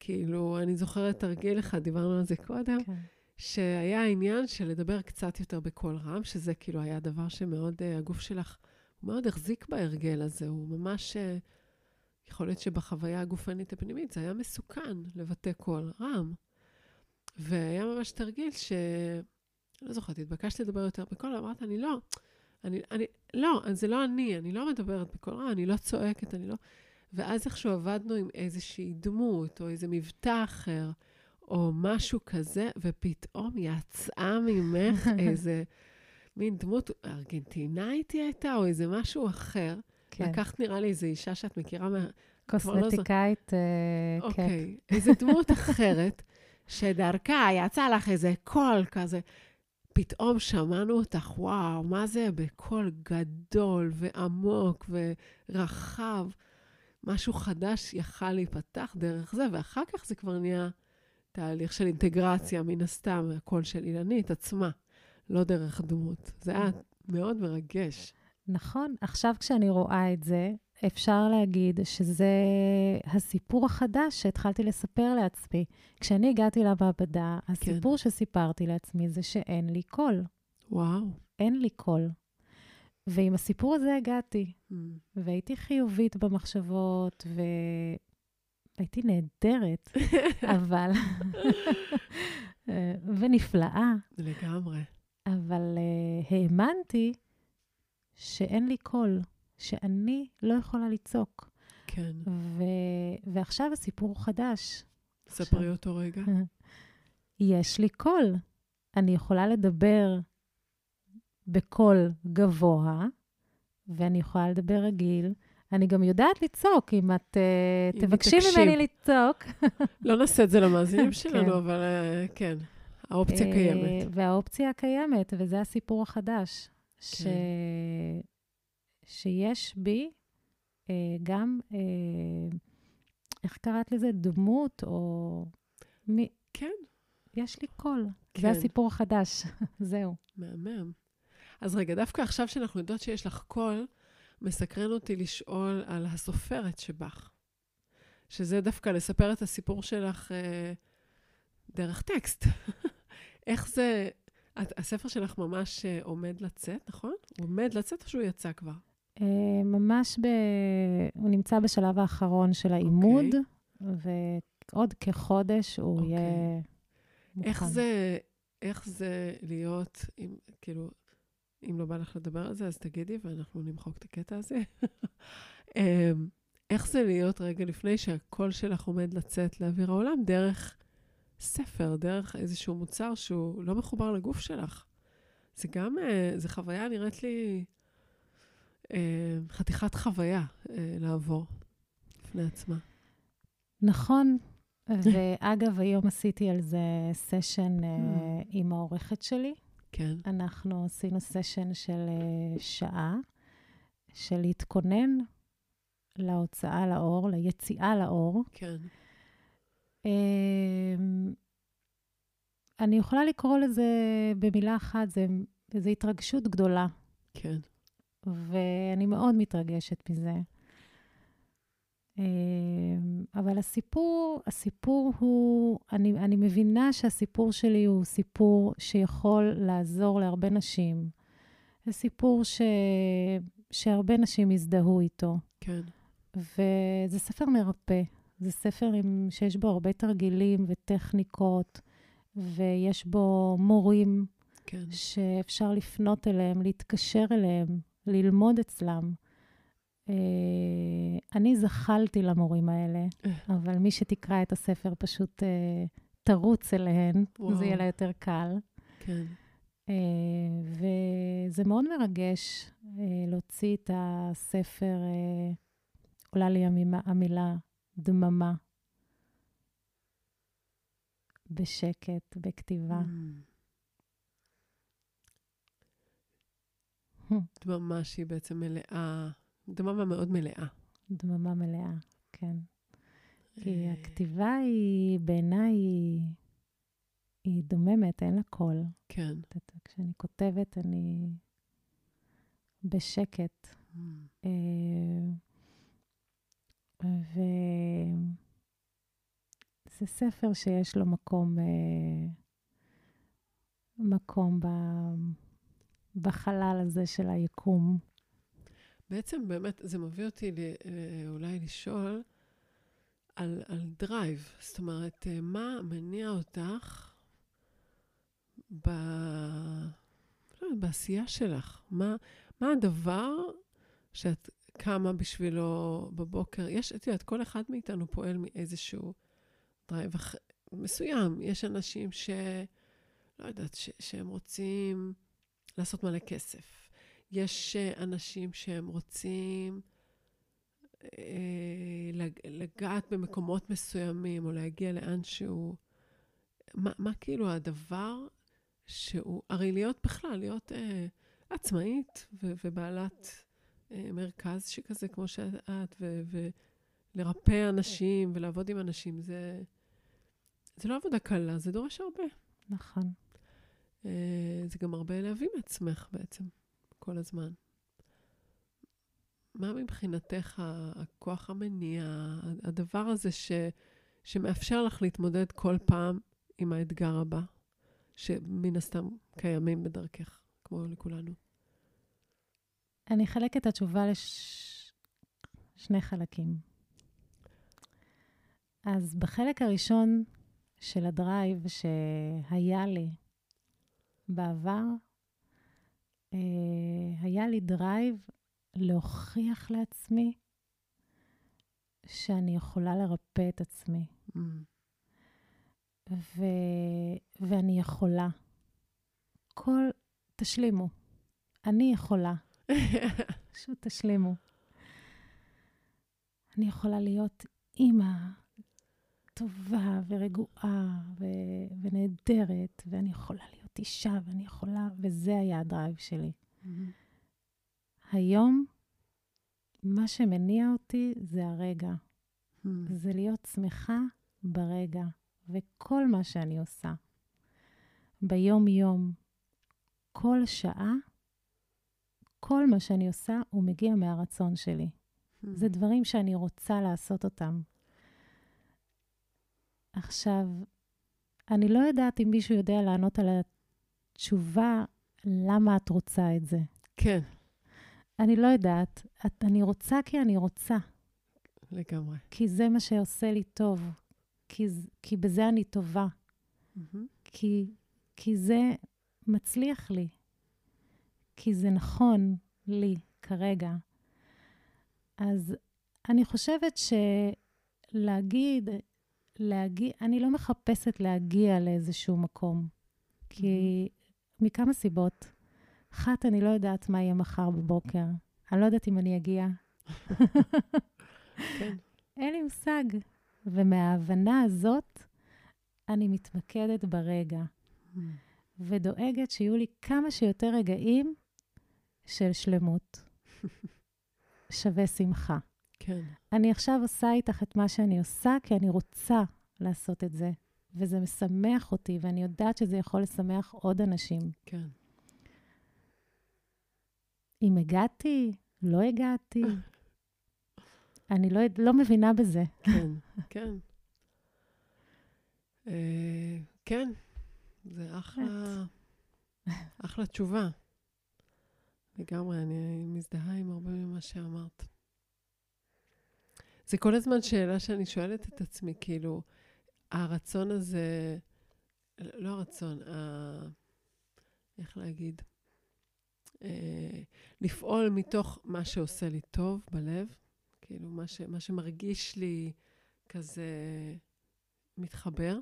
כאילו, אני זוכרת תרגיל אחד, דיברנו על זה קודם, כן. שהיה העניין של לדבר קצת יותר בקול רם, שזה כאילו היה דבר שמאוד, uh, הגוף שלך, הוא מאוד החזיק בהרגל הזה, הוא ממש, uh, יכול להיות שבחוויה הגופנית הפנימית זה היה מסוכן לבטא קול רם. והיה ממש תרגיל ש... לא זוכרת, התבקשתי לדבר יותר בקול, אמרת, אני לא, אני, אני, לא, זה לא אני, אני לא מדברת בקול רם, אני לא צועקת, אני לא... ואז איכשהו עבדנו עם איזושהי דמות, או איזה מבטא אחר, או משהו כזה, ופתאום יצאה ממך איזה מין דמות ארגנטינאית היא הייתה, או איזה משהו אחר. כן. לקחת, נראה לי, איזו אישה שאת מכירה מה... לא קוסמטיקאית, כן. אוקיי, איזה דמות אחרת, שדרכה יצא לך איזה קול כזה. פתאום שמענו אותך, וואו, מה זה בקול גדול ועמוק ורחב. משהו חדש יכל להיפתח דרך זה, ואחר כך זה כבר נהיה תהליך של אינטגרציה, מן הסתם, הקול של אילנית עצמה, לא דרך דמות. זה היה מאוד מרגש. נכון. עכשיו כשאני רואה את זה, אפשר להגיד שזה הסיפור החדש שהתחלתי לספר לעצמי. כשאני הגעתי למעבדה, הסיפור שסיפרתי לעצמי זה שאין לי קול. וואו. אין לי קול. ועם הסיפור הזה הגעתי, Mm. והייתי חיובית במחשבות, והייתי נהדרת, אבל... ונפלאה, לגמרי. אבל uh, האמנתי שאין לי קול, שאני לא יכולה לצעוק. כן. ו... ועכשיו הסיפור חדש. ספרי אותו רגע. יש לי קול. אני יכולה לדבר בקול גבוה, ואני יכולה לדבר רגיל. אני גם יודעת לצעוק, אם את uh, אם תבקשי. ממני לצעוק. לא נעשה את זה למאזינים כן. שלנו, אבל אה, כן, האופציה אה, קיימת. והאופציה קיימת, וזה הסיפור החדש. ש... כן. שיש בי אה, גם, אה, איך קראת לזה? דמות, או... מי... כן, יש לי קול. כן. זה הסיפור החדש, זהו. מהמם. אז רגע, דווקא עכשיו שאנחנו יודעות שיש לך קול, מסקרן אותי לשאול על הסופרת שבך. שזה דווקא לספר את הסיפור שלך אה, דרך טקסט. איך זה... את, הספר שלך ממש אה, עומד לצאת, נכון? הוא עומד לצאת או שהוא יצא כבר? אה, ממש ב... הוא נמצא בשלב האחרון של העימוד, ועוד כחודש הוא אוקיי. יהיה מוכן. איך זה, איך זה להיות, אם, כאילו, אם לא בא לך לדבר על זה, אז תגידי, ואנחנו נמחוק את הקטע הזה. אמ, איך זה להיות רגע לפני שהקול שלך עומד לצאת לאוויר העולם דרך ספר, דרך איזשהו מוצר שהוא לא מחובר לגוף שלך? זה גם, אה, זו חוויה, נראית לי אה, חתיכת חוויה אה, לעבור בפני עצמה. נכון. ואגב, היום עשיתי על זה סשן Mm. עם העורכת שלי, כן. אנחנו עשינו סשן של uh, שעה, של להתכונן להוצאה לאור, ליציאה לאור. כן. Uh, אני יכולה לקרוא לזה במילה אחת, זה, זה התרגשות גדולה. כן. ואני מאוד מתרגשת מזה. אמ, אבל הסיפור, הסיפור הוא, אני, אני מבינה שהסיפור שלי הוא סיפור שיכול לעזור להרבה נשים. זה סיפור ש, שהרבה נשים יזדהו איתו. כן. וזה ספר מרפא. זה ספר עם, שיש בו הרבה תרגילים וטכניקות, ויש בו מורים כן. שאפשר לפנות אליהם, להתקשר אליהם, ללמוד אצלם. Uh, אני זחלתי למורים האלה, אה. אבל מי שתקרא את הספר פשוט uh, תרוץ אליהן, וואו. זה יהיה לה יותר קל. כן. וזה מאוד מרגש להוציא את הספר, עולה לי המילה, המילה דממה, בשקט, בכתיבה. Mm. דממה שהיא בעצם מלאה, דממה מאוד מלאה. דממה מלאה, כן. כי אה. הכתיבה היא, בעיניי, היא, היא דוממת, אין לה קול. כן. כשאני כותבת, אני בשקט. Mm. אה, וזה ספר שיש לו מקום, אה, מקום ב... בחלל הזה של היקום. בעצם באמת זה מביא אותי לא, אולי לשאול על, על drive. זאת אומרת, אה, מה מניע אותך ב... לא, בעשייה שלך? מה, מה הדבר שאת קמה בשבילו בבוקר? יש, את יודעת, כל אחד מאיתנו פועל מאיזשהו drive אח... מסוים. יש אנשים ש... לא יודעת, ש... שהם רוצים... לעשות מלא כסף. יש אה, אנשים שהם רוצים אה, לגעת במקומות מסוימים, או להגיע לאן שהוא... מה, מה כאילו הדבר שהוא... הרי להיות בכלל, להיות אה, עצמאית ו- ובעלת אה, מרכז שכזה, כמו שאת, ו- ולרפא אנשים ולעבוד עם אנשים, זה, זה לא עבודה קלה, זה דורש הרבה. נכון. אה, זה גם הרבה להביא מעצמך בעצם, כל הזמן. מה מבחינתך הכוח המניע, הדבר הזה ש, שמאפשר לך להתמודד כל פעם עם האתגר הבא, שמן הסתם קיימים בדרכך, כמו לכולנו? אני אחלק את התשובה לשני לש... חלקים. אז בחלק הראשון של הדרייב שהיה לי, בער לי drive להוכיח לעצמי שאני יכולה לרפא את עצמי. Mm. ו... ואני יכולה. כל... תשלימו. אני יכולה. פשוט תשלימו. אני יכולה להיות אימא טובה ורגועה ו- ונהדרת, ואני יכולה להיות אישה, ואני יכולה, וזה היה הדרייב שלי. Mm-hmm. היום, מה שמניע אותי זה הרגע. Mm-hmm. זה להיות שמחה ברגע, וכל מה שאני עושה, ביום-יום, כל שעה, כל מה שאני עושה, הוא מגיע מהרצון שלי. Mm-hmm. זה דברים שאני רוצה לעשות אותם. עכשיו, אני לא יודעת אם מישהו יודע לענות על התשובה למה את רוצה את זה. כן. אני לא יודעת. את, אני רוצה כי אני רוצה. לגמרי. כי זה מה שעושה לי טוב. כי, כי בזה אני טובה. Mm-hmm. כי, כי זה מצליח לי. כי זה נכון לי כרגע. אז אני חושבת שלהגיד, להגיע, אני לא מחפשת להגיע לאיזשהו מקום. כי. מכמה סיבות. אחת, אני לא יודעת מה יהיה מחר בבוקר. אני לא יודעת אם אני אגיע. כן. אין לי מושג. ומההבנה הזאת, אני מתמקדת ברגע. ודואגת שיהיו לי כמה שיותר רגעים של שלמות. שווה שמחה. כן. אני עכשיו עושה איתך את מה שאני עושה, כי אני רוצה לעשות את זה, וזה משמח אותי, ואני יודעת שזה יכול לשמח עוד אנשים. כן. אם הגעתי, לא הגעתי, אני לא, לא מבינה בזה. כן, כן. אה, כן, זה אחלה, אחלה תשובה. לגמרי, אני מזדהה עם הרבה ממה שאמרת. זה כל הזמן שאלה שאני שואלת את עצמי, כאילו, הרצון הזה, לא הרצון, ה... איך להגיד? אה, לפעול מתוך מה שעושה לי טוב בלב, כאילו, מה, ש, מה שמרגיש לי כזה מתחבר.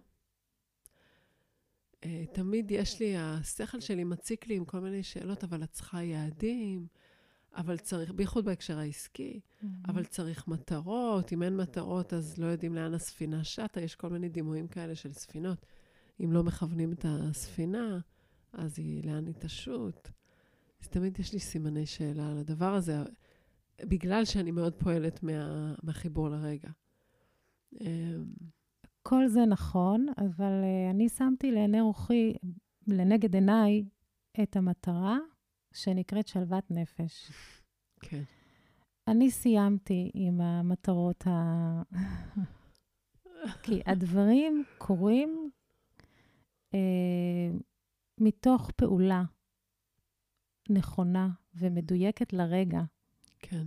אה, תמיד יש לי, השכל שלי מציק לי עם כל מיני שאלות, אבל את צריכה יעדים, אבל צריך, בייחוד בהקשר העסקי, mm-hmm. אבל צריך מטרות. אם אין מטרות, אז לא יודעים לאן הספינה שטה. יש כל מיני דימויים כאלה של ספינות. אם לא מכוונים את הספינה, אז היא, לאן היא תשוט? אז תמיד יש לי סימני שאלה על הדבר הזה, בגלל שאני מאוד פועלת מה, מהחיבור לרגע. אמ, כל זה נכון, אבל uh, אני שמתי לעיני רוחי, לנגד עיניי, את המטרה שנקראת שלוות נפש. כן. אני סיימתי עם המטרות ה... כי הדברים קורים אה, מתוך פעולה נכונה ומדויקת לרגע. כן.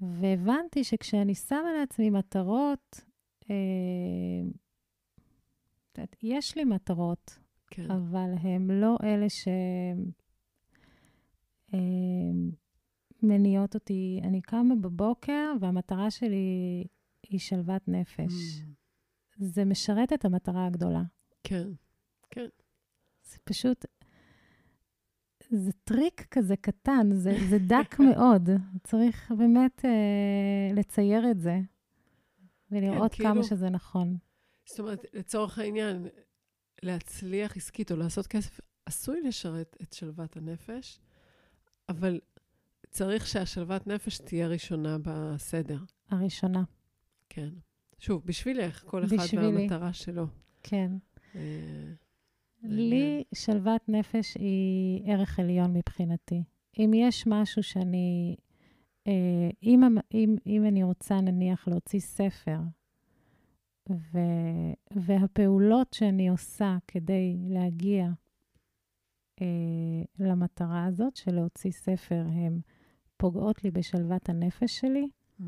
והבנתי שכשאני שמה לעצמי מטרות, אה, יש לי מטרות, כן. אבל הן לא אלה ש... אה, אותי. אני קמה בבוקר, והמטרה שלי היא שלוות נפש. Mm. זה משרת את המטרה הגדולה. כן, כן. זה פשוט, זה טריק כזה קטן, זה, זה דק מאוד. צריך באמת אה, לצייר את זה, ולראות כן, כמה כאילו, שזה נכון. זאת אומרת, לצורך העניין, להצליח עסקית או לעשות כסף עשוי לשרת את שלוות הנפש, אבל צריך שהשלוות נפש תהיה ראשונה בסדר. הראשונה. כן. שוב, בשבילך, כל אחד בשבילי. והמטרה שלו. כן. אה, לי שלוות נפש היא ערך עליון מבחינתי. אם יש משהו שאני, אה, אם, אם, אם אני רוצה נניח להוציא ספר, ו, והפעולות שאני עושה כדי להגיע אה, למטרה הזאת של להוציא ספר, הן פוגעות לי בשלוות הנפש שלי, mm-hmm.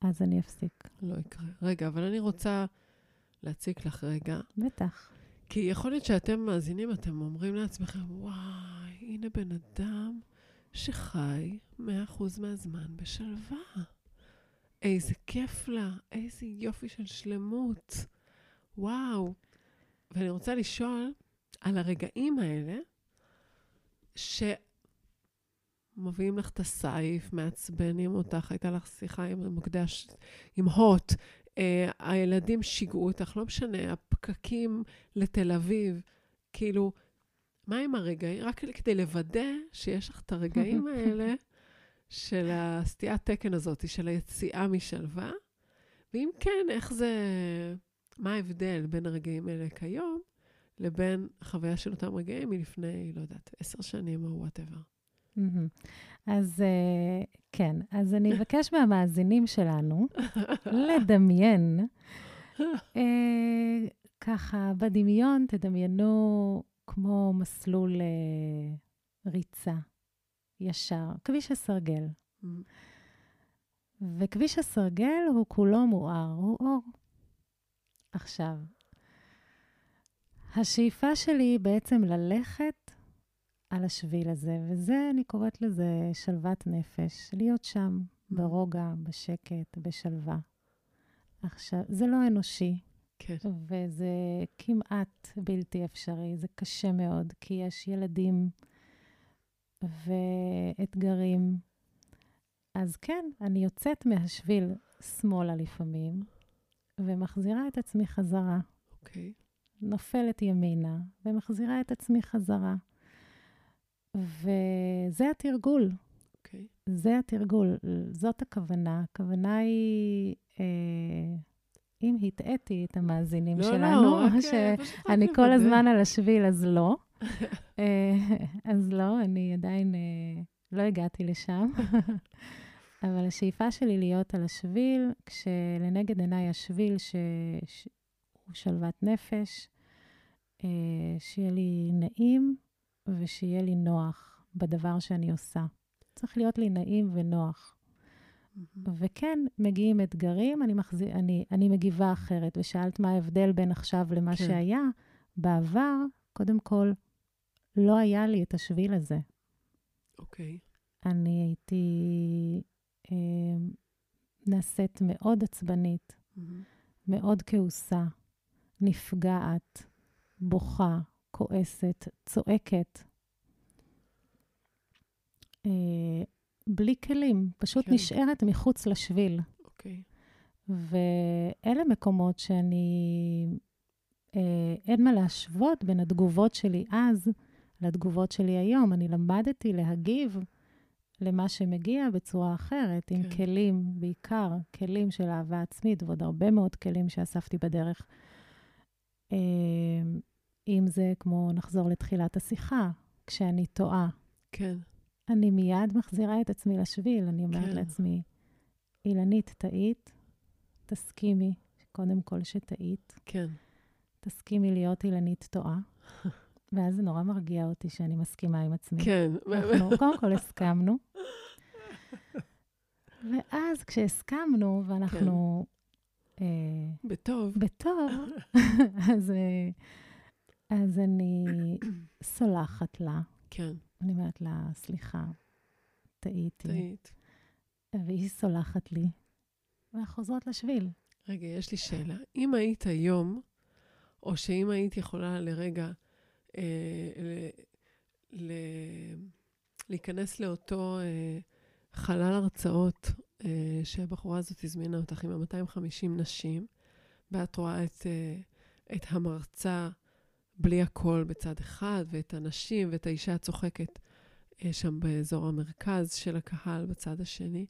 אז אני אפסיק. לא יקרה. רגע, אבל אני רוצה להציק לך רגע. בטח. כי יכול להיות שאתם מאזינים, אתם אומרים לעצמכם, וואי, הנה בן אדם שחי 100% מהזמן בשלווה. איזה כיף לה, איזה יופי של שלמות. וואו. ואני רוצה לשאול על הרגעים האלה, שמביאים לך את הסייף, מעצבנים אותך, הייתה לך שיחה עם מוקדש, עם הוט, אה, הילדים שיגעו אותך, לא משנה, הפקקים לתל אביב, כאילו, מה עם הרגעים? רק כדי לוודא שיש לך את הרגעים האלה של הסטיית תקן הזאת, של היציאה משלווה, ואם כן, איך זה, מה ההבדל בין הרגעים האלה כיום לבין החוויה של אותם רגעים מלפני, לא יודעת, עשר שנים או וואטאבר. אז אה, כן, אז אני אבקש מהמאזינים שלנו לדמיין, אה, ככה, בדמיון תדמיינו כמו מסלול אה, ריצה ישר, כביש הסרגל. וכביש הסרגל הוא כולו מואר, הוא אור. עכשיו, השאיפה שלי היא בעצם ללכת על השביל הזה, וזה, אני קוראת לזה שלוות נפש, להיות שם, mm. ברוגע, בשקט, בשלווה. עכשיו, זה לא אנושי. כן. וזה כמעט בלתי אפשרי, זה קשה מאוד, כי יש ילדים ואתגרים. אז כן, אני יוצאת מהשביל שמאלה לפעמים, ומחזירה את עצמי חזרה. אוקיי. Okay. נופלת ימינה ומחזירה את עצמי חזרה. וזה התרגול. אוקיי. Okay. זה התרגול, זאת הכוונה. הכוונה היא, אה, אם הטעיתי את המאזינים לא, שלנו, לא, רק, שאני רק כל. הזמן על השביל, אז לא. אה, אז לא, אני עדיין אה, לא הגעתי לשם. אבל השאיפה שלי להיות על השביל, כשלנגד עיניי השביל שהוא שלוות נפש, אה, שיהיה לי נעים ושיהיה לי נוח בדבר שאני עושה. צריך להיות לי נעים ונוח. וכן, מגיעים אתגרים, אני, מחזיר, אני, אני מגיבה אחרת. ושאלת מה ההבדל בין עכשיו למה כן. שהיה. בעבר, קודם כל, לא היה לי את השביל הזה. אוקיי. אני הייתי אה, נעשית מאוד עצבנית, מאוד כעוסה, נפגעת, בוכה, כועסת, צועקת. אה, בלי כלים, פשוט כן. נשארת מחוץ לשביל. אוקיי. ואלה מקומות שאני... אה, אין מה להשוות בין התגובות שלי אז לתגובות שלי היום. אני למדתי להגיב למה שמגיע בצורה אחרת, עם כן. כלים, בעיקר כלים של אהבה עצמית, ועוד הרבה מאוד כלים שאספתי בדרך. אה, אם זה כמו, נחזור לתחילת השיחה, כשאני טועה, כן. אני מיד מחזירה את עצמי לשביל, אני אומרת כן. לעצמי, אילנית, טעית, תסכימי, קודם כל שטעית, כן. תסכימי להיות אילנית טועה, ואז זה נורא מרגיע אותי שאני מסכימה עם עצמי. כן. אנחנו קודם כל הסכמנו, ואז כשהסכמנו ואנחנו אה, בטוב. בטוב, אז, אה, אז אני סולחת לה. כן. אני אומרת לה, סליחה, טעיתי. טעית. והיא סולחת לי, ואנחנו חוזרות לשביל. רגע, יש לי שאלה. אם היית היום, או שאם היית יכולה לרגע אה, ל, ל, להיכנס לאותו אה, חלל הרצאות אה, שהבחורה הזאת הזמינה אותך עם ה-250 נשים, ואת רואה את, אה, את המרצה בלי הקול בצד אחד, ואת הנשים ואת האישה הצוחקת אה, שם באזור המרכז של הקהל בצד השני.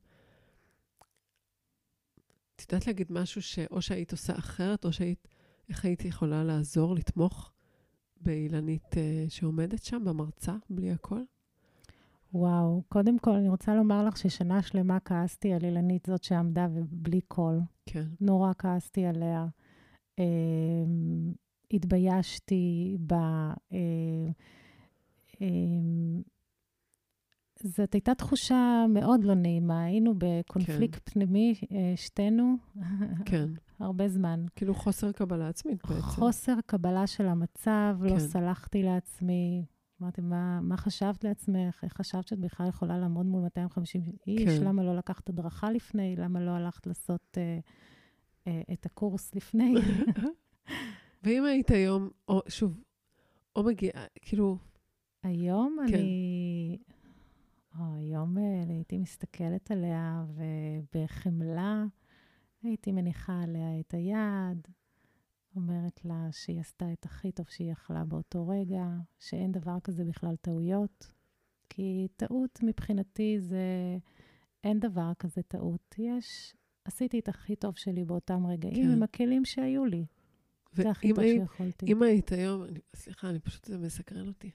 את יודעת להגיד משהו שאו שהיית עושה אחרת, או שהיית, איך היית יכולה לעזור, לתמוך באילנית אה, שעומדת שם, במרצה, בלי הכל? וואו, קודם כל, אני רוצה לומר לך ששנה שלמה כעסתי על אילנית זאת שעמדה ובלי קול. כן, נורא כעסתי עליה. התביישתי ב... אה, אה, זאת הייתה תחושה מאוד לא נעימה. היינו בקונפליקט פנימי, אה, שתינו, כן. הרבה זמן. כאילו חוסר קבלה עצמית בעצם. חוסר קבלה של המצב, לא כן. סלחתי לעצמי. אמרתי, מה, מה חשבת לעצמך? איך חשבת שאת בכלל יכולה לעמוד מול 250 איש? כן. למה לא לקחת הדרכה לפני? למה לא הלכת לעשות אה, אה, את הקורס לפני? ואם היית היום, או שוב, או מגיעה, כאילו, היום כן. אני... או, היום אה, הייתי מסתכלת עליה, ובחמלה הייתי מניחה עליה את היד, אומרת לה שהיא עשתה את הכי טוב שהיא יכלה באותו רגע, שאין דבר כזה בכלל טעויות, כי טעות מבחינתי זה... אין דבר כזה טעות. יש... עשיתי את הכי טוב שלי באותם רגעים כן. עם הכלים שהיו לי. זה הכי טוב היית, שיכולתי. אם היית היום, אני, סליחה, אני פשוט, זה מסקרן אותי.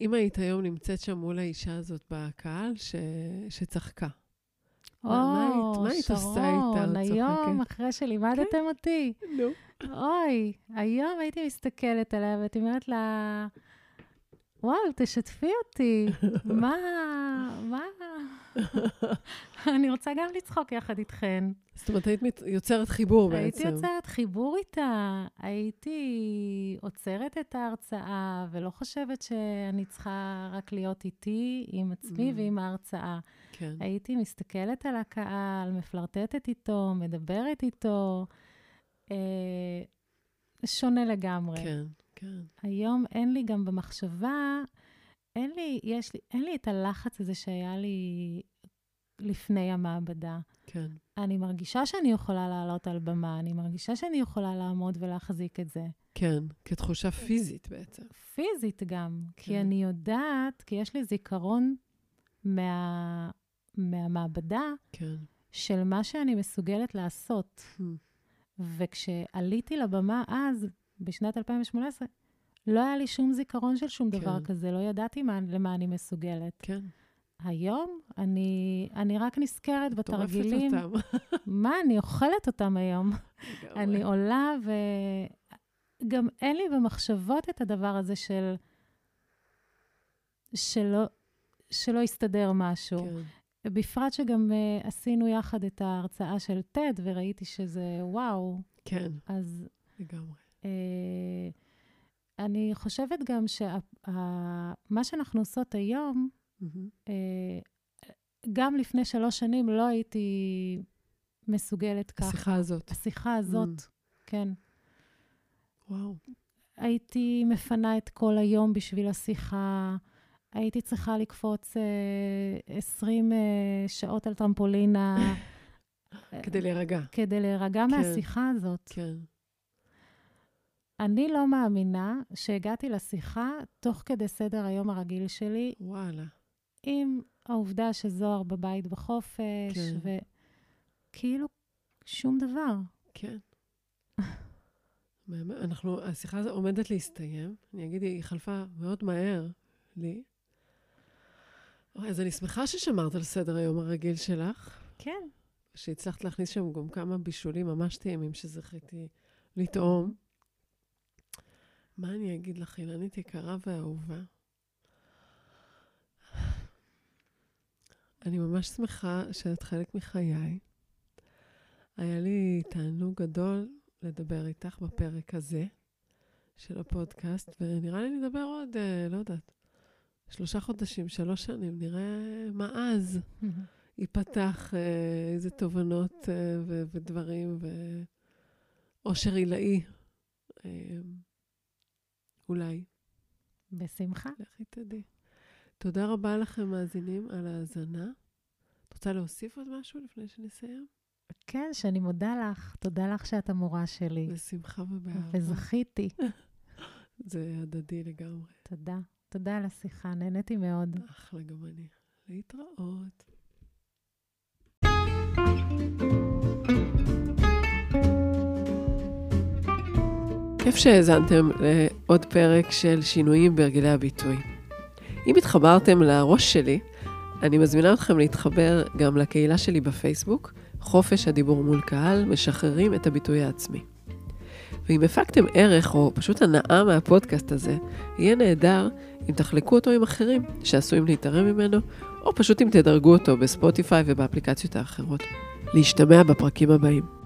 אם היית היום נמצאת שם מול האישה הזאת בקהל ש, שצחקה, מה- מה היית- עושה איתה שרון, היום? אחרי שלימדתם אותי, נו. אוי, היום הייתי מסתכלת עליה והייתי אומרת לה, וואו, תשתפי אותי, מה, מה... אני רוצה גם לצחוק יחד איתכן. זאת אומרת, היית יוצרת חיבור בעצם. הייתי יוצרת חיבור איתה, הייתי עוצרת את ההרצאה, ולא חושבת שאני צריכה רק להיות איתי, עם עצמי Mm. ועם ההרצאה. כן, הייתי מסתכלת על הקהל, מפלרטטת איתו, מדברת איתו. אה, שונה לגמרי. כן, כן. היום אין לי גם במחשבה, אין לי, יש לי, אין לי את הלחץ הזה שהיה לי לפני המעבדה. כן. אני מרגישה שאני יכולה לעלות על במה, אני מרגישה שאני יכולה לעמוד ולהחזיק את זה. כן, כתחושה פיזית בעצם. פיזית גם, כן. כי. אני יודעת, כי יש לי זיכרון מה, מהמעבדה כן. של מה שאני מסוגלת לעשות. Hmm. וכשעליתי לבמה אז, בשנת 2018, לא היה לי שום זיכרון של שום דבר כן. כזה, לא ידעתי מה, למה אני מסוגלת. כן. היום אני, אני רק נזכרת בתרגילים. טורפת אותם. מה, אני אוכלת אותם היום. אני עולה, וגם אין לי במחשבות את הדבר הזה של... שלא, שלא יסתדר משהו. כן. בפרט שגם uh, עשינו יחד את ההרצאה של TED, וראיתי שזה וואו. כן, אז לגמרי. Uh, אני חושבת גם שמה שאנחנו עושות היום, uh, גם לפני שלוש שנים לא הייתי מסוגלת ככה. השיחה הזאת. השיחה הזאת, Mm. כן. וואו. הייתי מפנה את כל היום בשביל השיחה, הייתי צריכה לקפוץ אה, 20 אה, שעות על טרמפולינה. כדי להירגע. כדי להירגע כן. מהשיחה הזאת. כן. אני לא מאמינה שהגעתי לשיחה תוך כדי סדר היום הרגיל שלי, וואלה. עם העובדה שזוהר בבית בחופש, כן. וכאילו שום דבר. כן. באמת, אנחנו, השיחה הזו עומדת להסתיים. אני אגיד, היא חלפה מאוד מהר לי. אז אני שמחה ששמרת על סדר היום הרגיל שלך, כן. שהצלחת להכניס שם גם כמה בישולים ממש טעימים שזכיתי לטעום. מה אני אגיד לך, אילנית יקרה ואהובה? אני ממש שמחה שאת חלק מחיי. היה לי תענוג גדול לדבר איתך בפרק הזה של הפודקאסט, ונראה לי נדבר עוד, אה, לא יודעת, שלושה חודשים, שלוש שנים, נראה מה אז ייפתח, אה, איזה תובנות אה, ודברים, ואושר עילאי. אולי. בשמחה. לכי תדעי. תודה רבה לכם, מאזינים, על ההאזנה. את רוצה להוסיף עוד משהו לפני שנסיים? כן, שאני מודה לך. תודה לך שאת המורה שלי. בשמחה ובאהבה. וזכיתי. זה הדדי לגמרי. תודה. תודה על השיחה, נהניתי מאוד. אחלה, גם אני. להתראות. כיף שהאזנתם לעוד פרק של שינויים בהרגלי הביטוי. אם התחברתם לראש שלי, אני מזמינה אתכם להתחבר גם לקהילה שלי בפייסבוק, חופש הדיבור מול קהל, משחררים את הביטוי העצמי. ואם הפקתם ערך או פשוט הנאה מהפודקאסט הזה, יהיה נהדר אם תחלקו אותו עם אחרים שעשויים להתערם ממנו, או פשוט אם תדרגו אותו בספוטיפיי ובאפליקציות האחרות. להשתמע בפרקים הבאים.